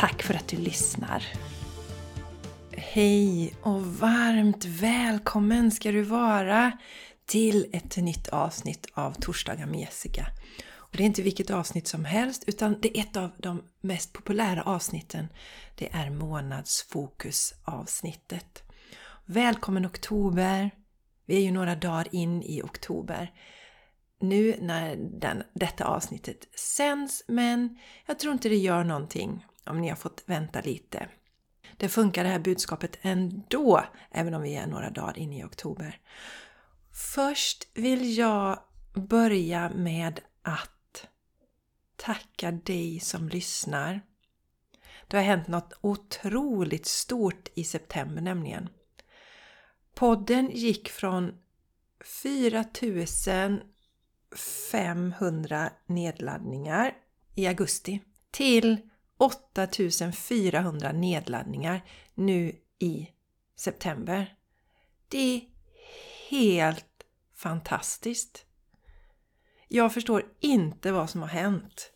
Tack för att du lyssnar! Hej och varmt välkommen ska du vara till ett nytt avsnitt av Torsdagar med Jessica. Och det är inte vilket avsnitt som helst utan det är ett av de mest populära avsnitten. Det är månadsfokusavsnittet. Välkommen oktober! Vi är ju några dagar in i oktober nu när den, detta avsnittet sänds men jag tror inte det gör någonting om ni har fått vänta lite. Det funkar det här budskapet ändå, även om vi är några dagar in i oktober. Först vill jag börja med att tacka dig som lyssnar. Det har hänt något otroligt stort i september nämligen. Podden gick från 4500 nedladdningar i augusti till 8400 nedladdningar nu i september. Det är helt fantastiskt. Jag förstår inte vad som har hänt.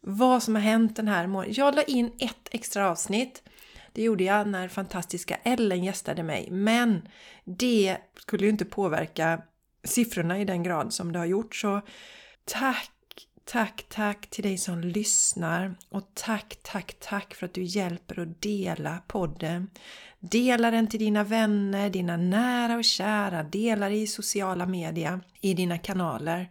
Vad som har hänt den här månaden. Jag la in ett extra avsnitt. Det gjorde jag när fantastiska Ellen gästade mig. Men det skulle ju inte påverka siffrorna i den grad som det har gjort. Så tack Tack, tack till dig som lyssnar och tack, tack, tack för att du hjälper att dela podden. Dela den till dina vänner, dina nära och kära, dela det i sociala media, i dina kanaler.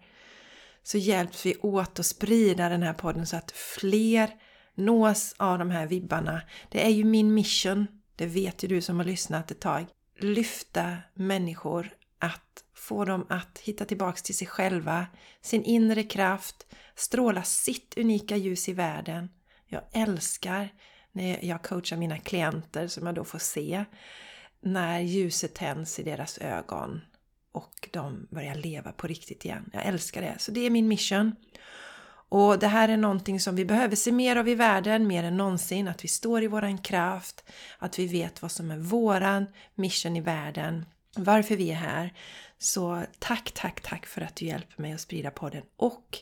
Så hjälps vi åt att sprida den här podden så att fler nås av de här vibbarna. Det är ju min mission, det vet ju du som har lyssnat ett tag. Lyfta människor att få dem att hitta tillbaks till sig själva, sin inre kraft, stråla sitt unika ljus i världen. Jag älskar när jag coachar mina klienter som jag då får se när ljuset tänds i deras ögon och de börjar leva på riktigt igen. Jag älskar det. Så det är min mission. Och det här är någonting som vi behöver se mer av i världen, mer än någonsin. Att vi står i våran kraft, att vi vet vad som är våran mission i världen, varför vi är här. Så tack, tack, tack för att du hjälper mig att sprida podden och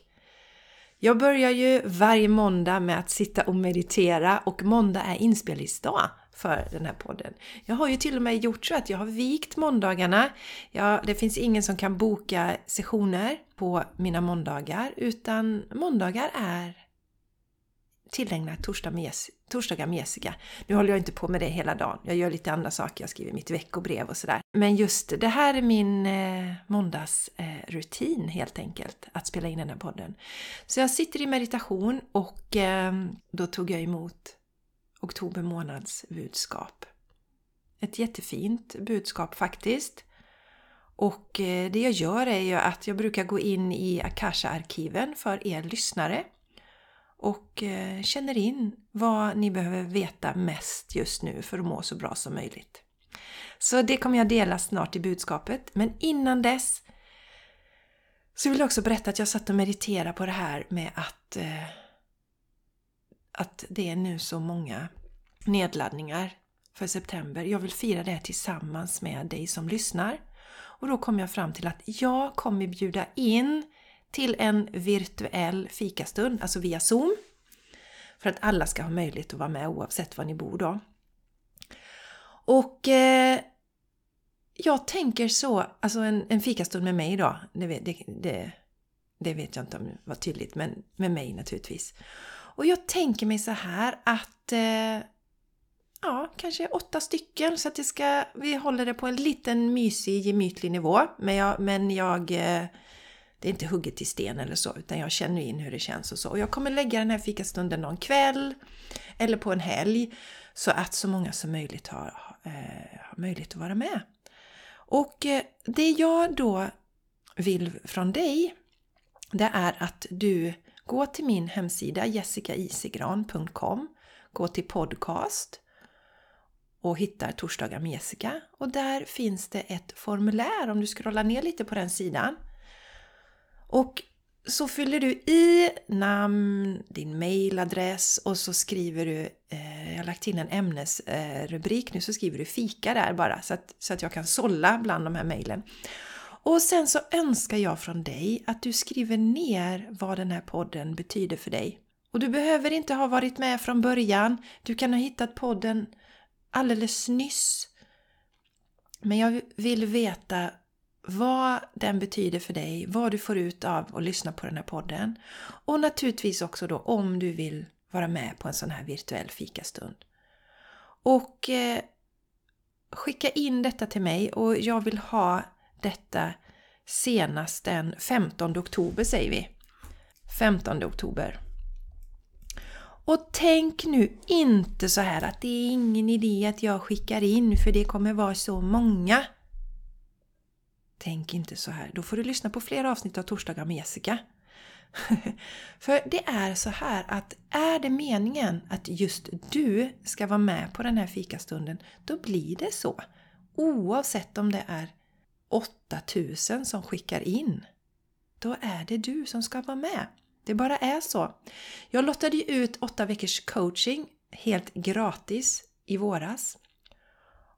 jag börjar ju varje måndag med att sitta och meditera och måndag är inspelningsdag för den här podden. Jag har ju till och med gjort så att jag har vikt måndagarna. Ja, det finns ingen som kan boka sessioner på mina måndagar utan måndagar är tillägna torsdag med, torsdagar med Jessica. Nu håller jag inte på med det hela dagen. Jag gör lite andra saker. Jag skriver mitt veckobrev och sådär. Men just det här är min eh, måndagsrutin eh, helt enkelt. Att spela in den här podden. Så jag sitter i meditation och eh, då tog jag emot oktober månads budskap. Ett jättefint budskap faktiskt. Och eh, det jag gör är ju att jag brukar gå in i Akasha-arkiven för er lyssnare och eh, känner in vad ni behöver veta mest just nu för att må så bra som möjligt. Så det kommer jag dela snart i budskapet, men innan dess så vill jag också berätta att jag satt och mediterade på det här med att, eh, att det är nu så många nedladdningar för september. Jag vill fira det tillsammans med dig som lyssnar. Och då kom jag fram till att jag kommer bjuda in till en virtuell fikastund, alltså via Zoom. För att alla ska ha möjlighet att vara med oavsett var ni bor då. Och eh, jag tänker så, alltså en, en fikastund med mig då, det, det, det, det vet jag inte om det var tydligt, men med mig naturligtvis. Och jag tänker mig så här att eh, ja, kanske åtta stycken så att det ska, vi håller det på en liten mysig gemytlig nivå. Men jag, men jag eh, det är inte hugget i sten eller så, utan jag känner in hur det känns och så. Och jag kommer lägga den här fikastunden någon kväll eller på en helg så att så många som möjligt har, eh, har möjlighet att vara med. Och eh, det jag då vill från dig, det är att du går till min hemsida jessicaisigran.com gå till podcast och hittar Torsdagar med Jessica och där finns det ett formulär om du scrollar ner lite på den sidan. Och så fyller du i namn, din mailadress och så skriver du, eh, jag har lagt till en ämnesrubrik nu, så skriver du fika där bara så att, så att jag kan sålla bland de här mejlen. Och sen så önskar jag från dig att du skriver ner vad den här podden betyder för dig. Och du behöver inte ha varit med från början, du kan ha hittat podden alldeles nyss. Men jag vill veta vad den betyder för dig, vad du får ut av att lyssna på den här podden. Och naturligtvis också då om du vill vara med på en sån här virtuell fikastund. Och eh, skicka in detta till mig och jag vill ha detta senast den 15 oktober säger vi. 15 oktober. Och tänk nu inte så här att det är ingen idé att jag skickar in för det kommer vara så många. Tänk inte så här. Då får du lyssna på fler avsnitt av Torsdagar med Jessica. För det är så här att är det meningen att just du ska vara med på den här fikastunden, då blir det så. Oavsett om det är 8000 som skickar in. Då är det du som ska vara med. Det bara är så. Jag lottade ju ut 8 veckors coaching helt gratis i våras.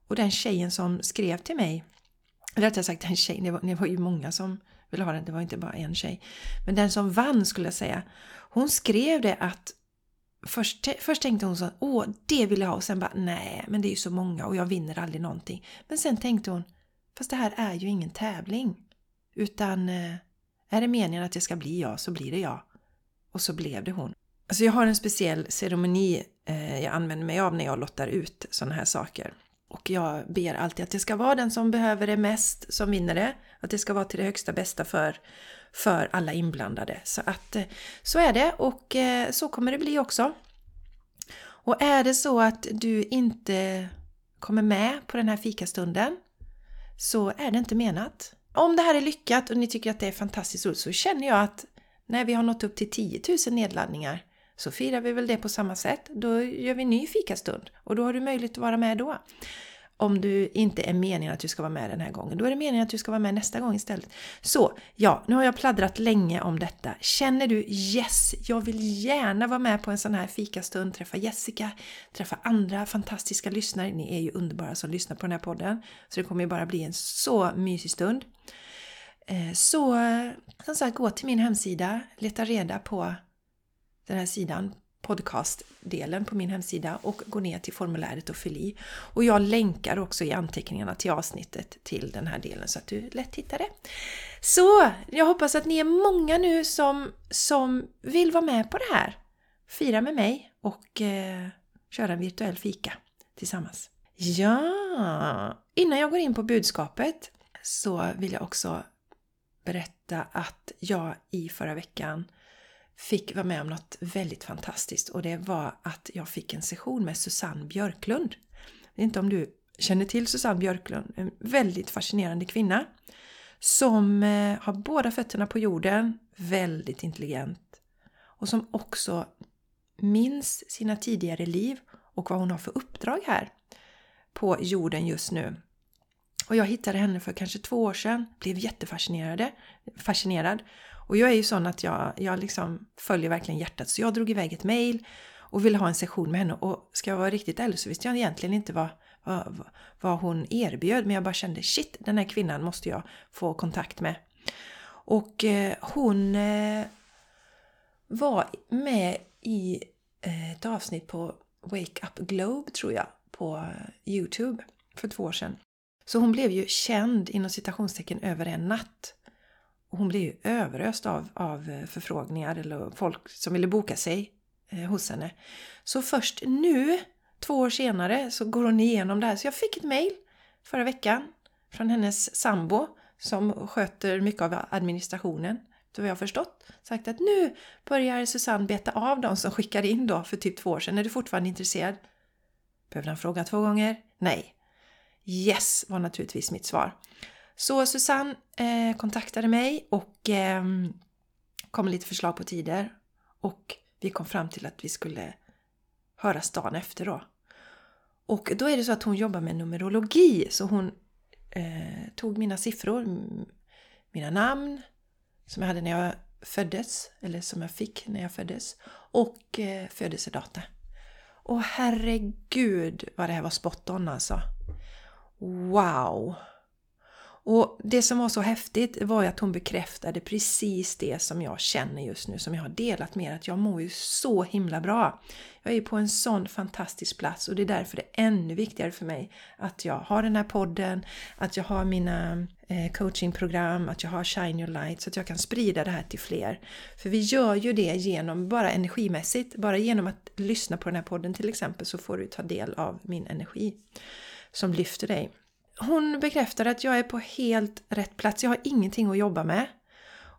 Och den tjejen som skrev till mig rättare sagt en tjej, det var, det var ju många som ville ha den, det var inte bara en tjej. Men den som vann skulle jag säga, hon skrev det att Först, först tänkte hon så åh det vill jag ha och sen bara nej men det är ju så många och jag vinner aldrig någonting. Men sen tänkte hon, fast det här är ju ingen tävling. Utan eh, är det meningen att det ska bli jag så blir det jag. Och så blev det hon. Alltså jag har en speciell ceremoni eh, jag använder mig av när jag lottar ut sådana här saker. Och jag ber alltid att det ska vara den som behöver det mest som vinner det. Att det ska vara till det högsta bästa för, för alla inblandade. Så att eh, så är det och eh, så kommer det bli också. Och är det så att du inte kommer med på den här fikastunden så är det inte menat. Om det här är lyckat och ni tycker att det är fantastiskt roligt så känner jag att när vi har nått upp till 10 000 nedladdningar så firar vi väl det på samma sätt. Då gör vi en ny fikastund och då har du möjlighet att vara med då. Om du inte är meningen att du ska vara med den här gången, då är det meningen att du ska vara med nästa gång istället. Så, ja, nu har jag pladdrat länge om detta. Känner du yes, jag vill gärna vara med på en sån här fikastund, träffa Jessica, träffa andra fantastiska lyssnare. Ni är ju underbara som lyssnar på den här podden, så det kommer ju bara bli en så mysig stund. Eh, så som sagt, gå till min hemsida, leta reda på den här sidan, podcastdelen på min hemsida och gå ner till formuläret och fyll i. Och jag länkar också i anteckningarna till avsnittet till den här delen så att du lätt hittar det. Så jag hoppas att ni är många nu som, som vill vara med på det här. Fira med mig och eh, köra en virtuell fika tillsammans. Ja, innan jag går in på budskapet så vill jag också berätta att jag i förra veckan fick vara med om något väldigt fantastiskt och det var att jag fick en session med Susanne Björklund. Jag vet inte om du känner till Susanne Björklund, en väldigt fascinerande kvinna som eh, har båda fötterna på jorden, väldigt intelligent och som också minns sina tidigare liv och vad hon har för uppdrag här på jorden just nu. Och jag hittade henne för kanske två år sedan, blev jättefascinerad fascinerad och jag är ju sån att jag, jag liksom följer verkligen hjärtat. Så jag drog iväg ett mail och ville ha en session med henne. Och ska jag vara riktigt ärlig så visste jag egentligen inte vad, vad, vad hon erbjöd. Men jag bara kände shit, den här kvinnan måste jag få kontakt med. Och eh, hon eh, var med i eh, ett avsnitt på Wake Up Globe tror jag på eh, Youtube för två år sedan. Så hon blev ju känd inom citationstecken över en natt. Och hon blev ju överöst av, av eh, förfrågningar eller folk som ville boka sig eh, hos henne. Så först nu, två år senare, så går hon igenom det här. Så jag fick ett mail förra veckan från hennes sambo som sköter mycket av administrationen. Det har jag förstått. Sagt att nu börjar Susanne beta av de som skickade in då för typ två år sedan. Är du fortfarande intresserad? Behövde han fråga två gånger? Nej. Yes var naturligtvis mitt svar. Så Susanne eh, kontaktade mig och eh, kom med lite förslag på tider och vi kom fram till att vi skulle höras dagen efter då. Och då är det så att hon jobbar med numerologi så hon eh, tog mina siffror, mina namn som jag hade när jag föddes, eller som jag fick när jag föddes, och eh, födelsedata. Och herregud vad det här var spot on alltså. Wow! Och det som var så häftigt var ju att hon bekräftade precis det som jag känner just nu, som jag har delat med er, att jag mår ju så himla bra. Jag är på en sån fantastisk plats och det är därför det är ännu viktigare för mig att jag har den här podden, att jag har mina eh, coachingprogram, att jag har Shine Your Light så att jag kan sprida det här till fler. För vi gör ju det genom, bara energimässigt, bara genom att lyssna på den här podden till exempel så får du ta del av min energi som lyfter dig hon bekräftar att jag är på helt rätt plats. Jag har ingenting att jobba med.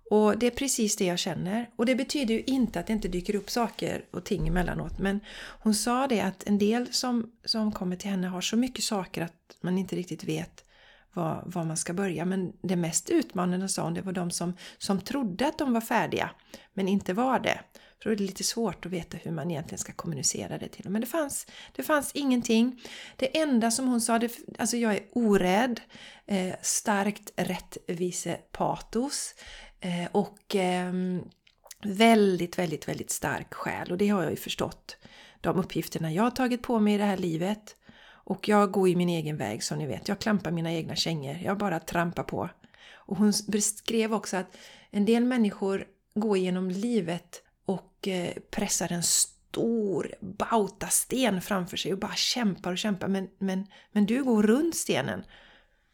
Och det är precis det jag känner. Och det betyder ju inte att det inte dyker upp saker och ting emellanåt. Men hon sa det att en del som, som kommer till henne har så mycket saker att man inte riktigt vet var, var man ska börja. Men det mest utmanande sa hon, det var de som, som trodde att de var färdiga men inte var det. För då är det lite svårt att veta hur man egentligen ska kommunicera det till dem. Men det fanns, det fanns ingenting. Det enda som hon sa, det, alltså jag är orädd, eh, starkt rättvisepatos eh, och eh, väldigt, väldigt, väldigt stark själ. Och det har jag ju förstått. De uppgifterna jag har tagit på mig i det här livet. Och jag går ju min egen väg som ni vet. Jag klampar mina egna kängor. Jag bara trampar på. Och hon beskrev också att en del människor går genom livet Eh, pressar en stor bautasten framför sig och bara kämpar och kämpar. Men, men, men du går runt stenen.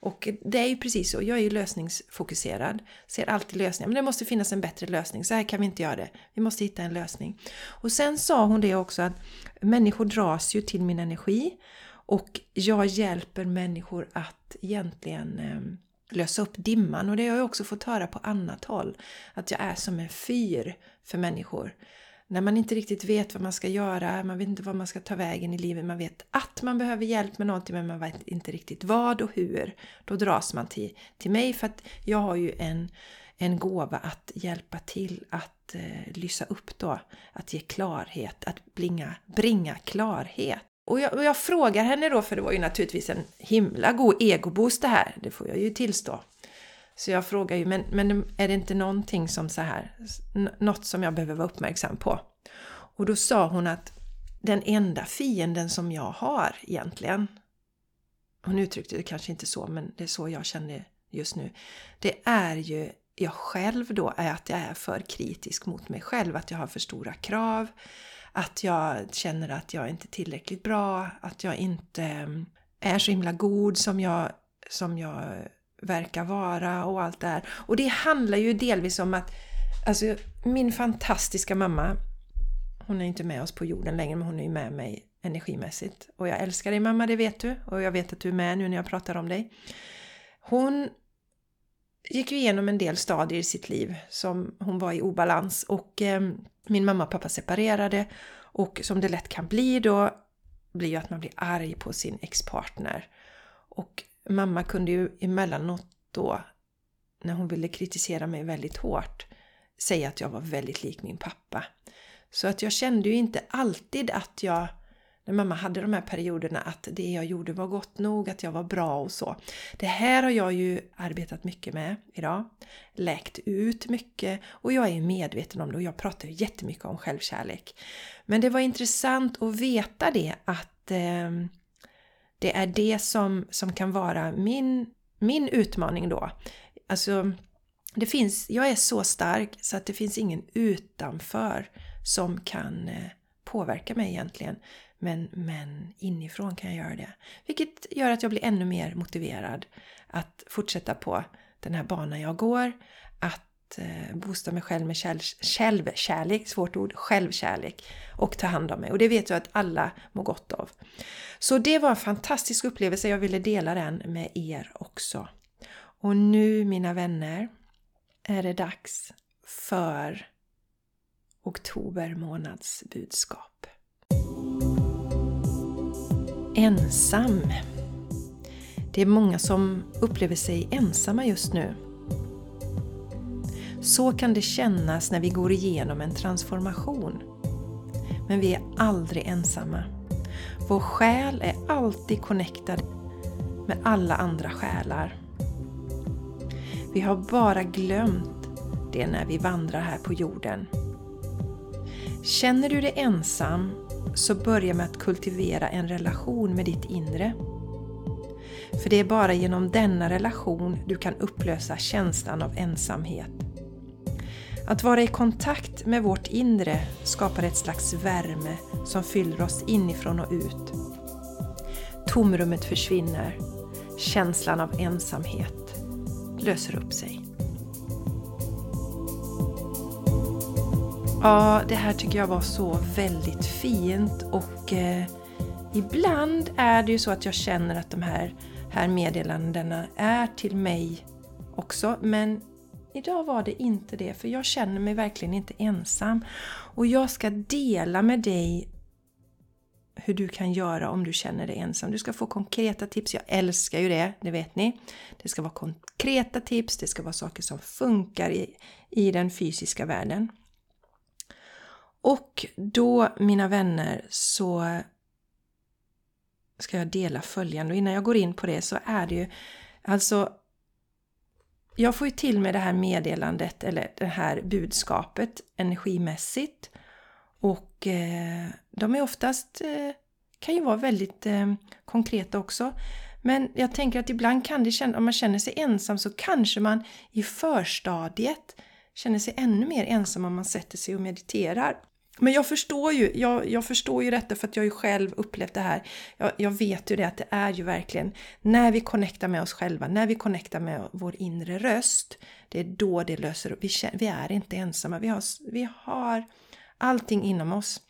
Och det är ju precis så, jag är ju lösningsfokuserad. Ser alltid lösningar, men det måste finnas en bättre lösning. Så här kan vi inte göra det. Vi måste hitta en lösning. Och sen sa hon det också att människor dras ju till min energi. Och jag hjälper människor att egentligen eh, lösa upp dimman och det har jag också fått höra på annat håll. Att jag är som en fyr för människor. När man inte riktigt vet vad man ska göra, man vet inte vad man ska ta vägen i livet, man vet att man behöver hjälp med någonting men man vet inte riktigt vad och hur. Då dras man till, till mig för att jag har ju en, en gåva att hjälpa till att eh, lysa upp då, att ge klarhet, att bringa, bringa klarhet. Och jag, och jag, frågar henne då, för det var ju naturligtvis en himla god egoboost det här, det får jag ju tillstå. Så jag frågar ju, men, men är det inte någonting som så här, något som jag behöver vara uppmärksam på? Och då sa hon att den enda fienden som jag har egentligen, hon uttryckte det kanske inte så, men det är så jag känner just nu, det är ju jag själv då, är att jag är för kritisk mot mig själv, att jag har för stora krav, att jag känner att jag inte är tillräckligt bra, att jag inte mm, är så himla god som jag, som jag verkar vara och allt det här. Och det handlar ju delvis om att alltså, min fantastiska mamma, hon är inte med oss på jorden längre men hon är ju med mig energimässigt. Och jag älskar dig mamma, det vet du. Och jag vet att du är med nu när jag pratar om dig. Hon gick ju igenom en del stadier i sitt liv som hon var i obalans och eh, min mamma och pappa separerade och som det lätt kan bli då blir ju att man blir arg på sin ex-partner. Och mamma kunde ju emellanåt då, när hon ville kritisera mig väldigt hårt, säga att jag var väldigt lik min pappa. Så att jag kände ju inte alltid att jag när mamma hade de här perioderna att det jag gjorde var gott nog, att jag var bra och så. Det här har jag ju arbetat mycket med idag. Läkt ut mycket och jag är medveten om det och jag pratar ju jättemycket om självkärlek. Men det var intressant att veta det att eh, det är det som, som kan vara min, min utmaning då. Alltså, det finns, jag är så stark så att det finns ingen utanför som kan eh, påverka mig egentligen. Men, men inifrån kan jag göra det. Vilket gör att jag blir ännu mer motiverad att fortsätta på den här banan jag går. Att eh, boosta mig själv med självkärlek, svårt ord, självkärlek och ta hand om mig. Och det vet jag att alla mår gott av. Så det var en fantastisk upplevelse, jag ville dela den med er också. Och nu mina vänner är det dags för oktober månads budskap ensam. Det är många som upplever sig ensamma just nu. Så kan det kännas när vi går igenom en transformation. Men vi är aldrig ensamma. Vår själ är alltid connectad med alla andra själar. Vi har bara glömt det när vi vandrar här på jorden. Känner du dig ensam så börja med att kultivera en relation med ditt inre. För det är bara genom denna relation du kan upplösa känslan av ensamhet. Att vara i kontakt med vårt inre skapar ett slags värme som fyller oss inifrån och ut. Tomrummet försvinner. Känslan av ensamhet löser upp sig. Ja, det här tycker jag var så väldigt fint och eh, ibland är det ju så att jag känner att de här, här meddelandena är till mig också. Men idag var det inte det för jag känner mig verkligen inte ensam. Och jag ska dela med dig hur du kan göra om du känner dig ensam. Du ska få konkreta tips. Jag älskar ju det, det vet ni. Det ska vara konkreta tips, det ska vara saker som funkar i, i den fysiska världen. Och då, mina vänner, så ska jag dela följande. Och innan jag går in på det så är det ju alltså jag får ju till mig det här meddelandet eller det här budskapet energimässigt. Och eh, de är oftast, eh, kan ju vara väldigt eh, konkreta också. Men jag tänker att ibland kan det kännas, om man känner sig ensam så kanske man i förstadiet känner sig ännu mer ensam om man sätter sig och mediterar. Men jag förstår ju, jag, jag, förstår ju detta för att jag har ju själv upplevt det här. Jag, jag, vet ju det att det är ju verkligen när vi connectar med oss själva, när vi connectar med vår inre röst, det är då det löser upp. Vi, vi är inte ensamma, vi har, vi har allting inom oss.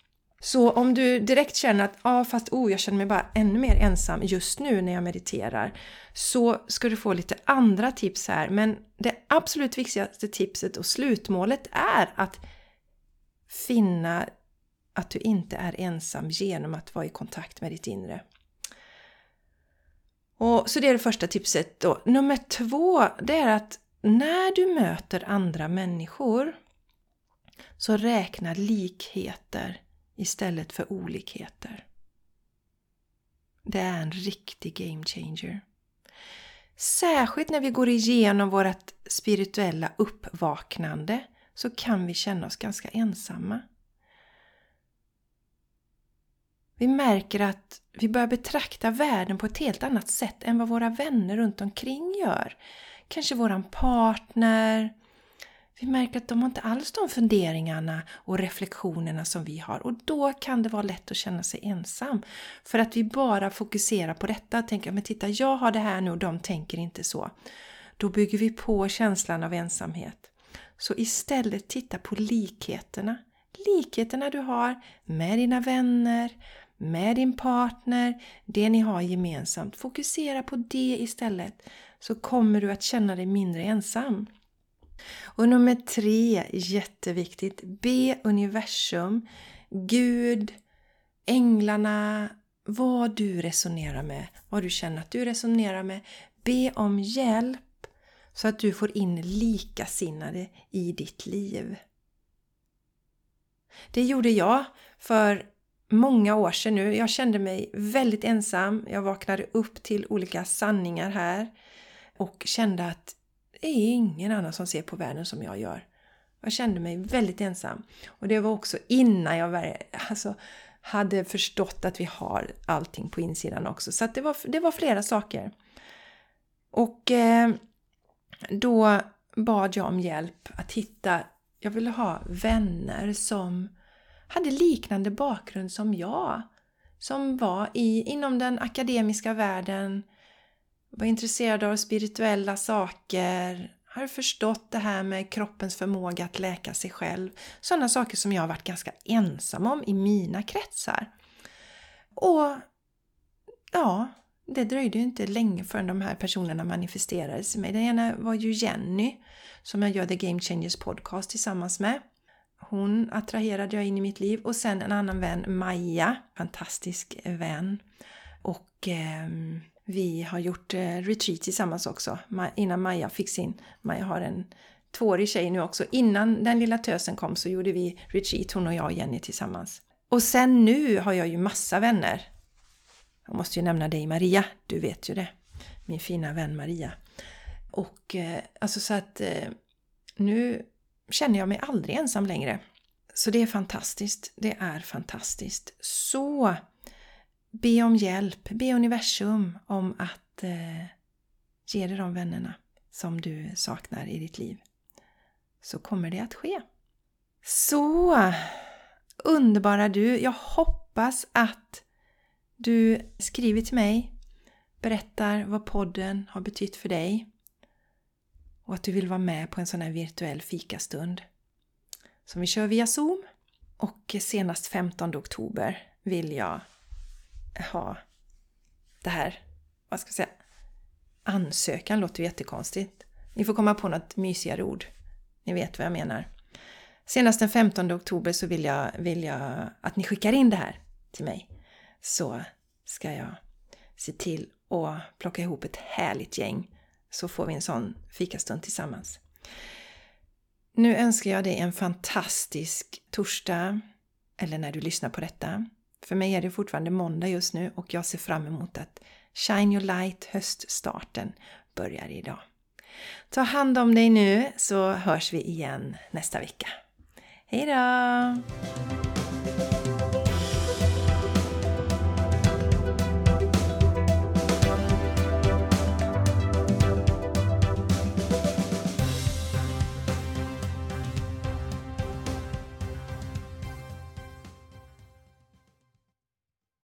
Så om du direkt känner att ja, ah, fast oh, jag känner mig bara ännu mer ensam just nu när jag mediterar så ska du få lite andra tips här. Men det absolut viktigaste tipset och slutmålet är att finna att du inte är ensam genom att vara i kontakt med ditt inre. Och, så det är det första tipset då. Nummer två, det är att när du möter andra människor så räkna likheter istället för olikheter. Det är en riktig game changer. Särskilt när vi går igenom vårt spirituella uppvaknande så kan vi känna oss ganska ensamma. Vi märker att vi börjar betrakta världen på ett helt annat sätt än vad våra vänner runt omkring gör. Kanske våran partner. Vi märker att de har inte alls de funderingarna och reflektionerna som vi har och då kan det vara lätt att känna sig ensam. För att vi bara fokuserar på detta, tänker men titta jag har det här nu och de tänker inte så. Då bygger vi på känslan av ensamhet. Så istället titta på likheterna. Likheterna du har med dina vänner, med din partner, det ni har gemensamt. Fokusera på det istället så kommer du att känna dig mindre ensam. Och nummer tre, jätteviktigt. Be universum, Gud, änglarna, vad du resonerar med, vad du känner att du resonerar med. Be om hjälp så att du får in likasinnade i ditt liv. Det gjorde jag för många år sedan nu. Jag kände mig väldigt ensam. Jag vaknade upp till olika sanningar här och kände att det är ingen annan som ser på världen som jag gör. Jag kände mig väldigt ensam. Och det var också innan jag alltså, hade förstått att vi har allting på insidan också. Så det, var, det var flera saker. Och eh, då bad jag om hjälp att hitta, jag ville ha vänner som hade liknande bakgrund som jag. Som var i, inom den akademiska världen, var intresserade av spirituella saker, har förstått det här med kroppens förmåga att läka sig själv. Sådana saker som jag har varit ganska ensam om i mina kretsar. Och ja, det dröjde ju inte länge förrän de här personerna manifesterades i mig. Den ena var ju Jenny som jag gör The Game Changers Podcast tillsammans med. Hon attraherade jag in i mitt liv och sen en annan vän, Maja, fantastisk vän. Och eh, vi har gjort eh, retreat tillsammans också innan Maja fick sin, Maja har en tvåårig tjej nu också. Innan den lilla tösen kom så gjorde vi retreat, hon och jag och Jenny tillsammans. Och sen nu har jag ju massa vänner. Jag måste ju nämna dig Maria, du vet ju det. Min fina vän Maria. Och eh, alltså så att eh, nu känner jag mig aldrig ensam längre. Så det är fantastiskt. Det är fantastiskt. Så be om hjälp, be universum om att eh, ge dig de vännerna som du saknar i ditt liv. Så kommer det att ske. Så underbara du! Jag hoppas att du skriver till mig, berättar vad podden har betytt för dig och att du vill vara med på en sån här virtuell fikastund som vi kör via Zoom. Och senast 15 oktober vill jag ha det här, vad ska jag säga, ansökan låter ju jättekonstigt. Ni får komma på något mysigare ord. Ni vet vad jag menar. Senast den 15 oktober så vill jag, vill jag att ni skickar in det här till mig. Så ska jag se till att plocka ihop ett härligt gäng så får vi en sån fikastund tillsammans. Nu önskar jag dig en fantastisk torsdag, eller när du lyssnar på detta. För mig är det fortfarande måndag just nu och jag ser fram emot att Shine Your Light höststarten börjar idag. Ta hand om dig nu så hörs vi igen nästa vecka. Hejdå!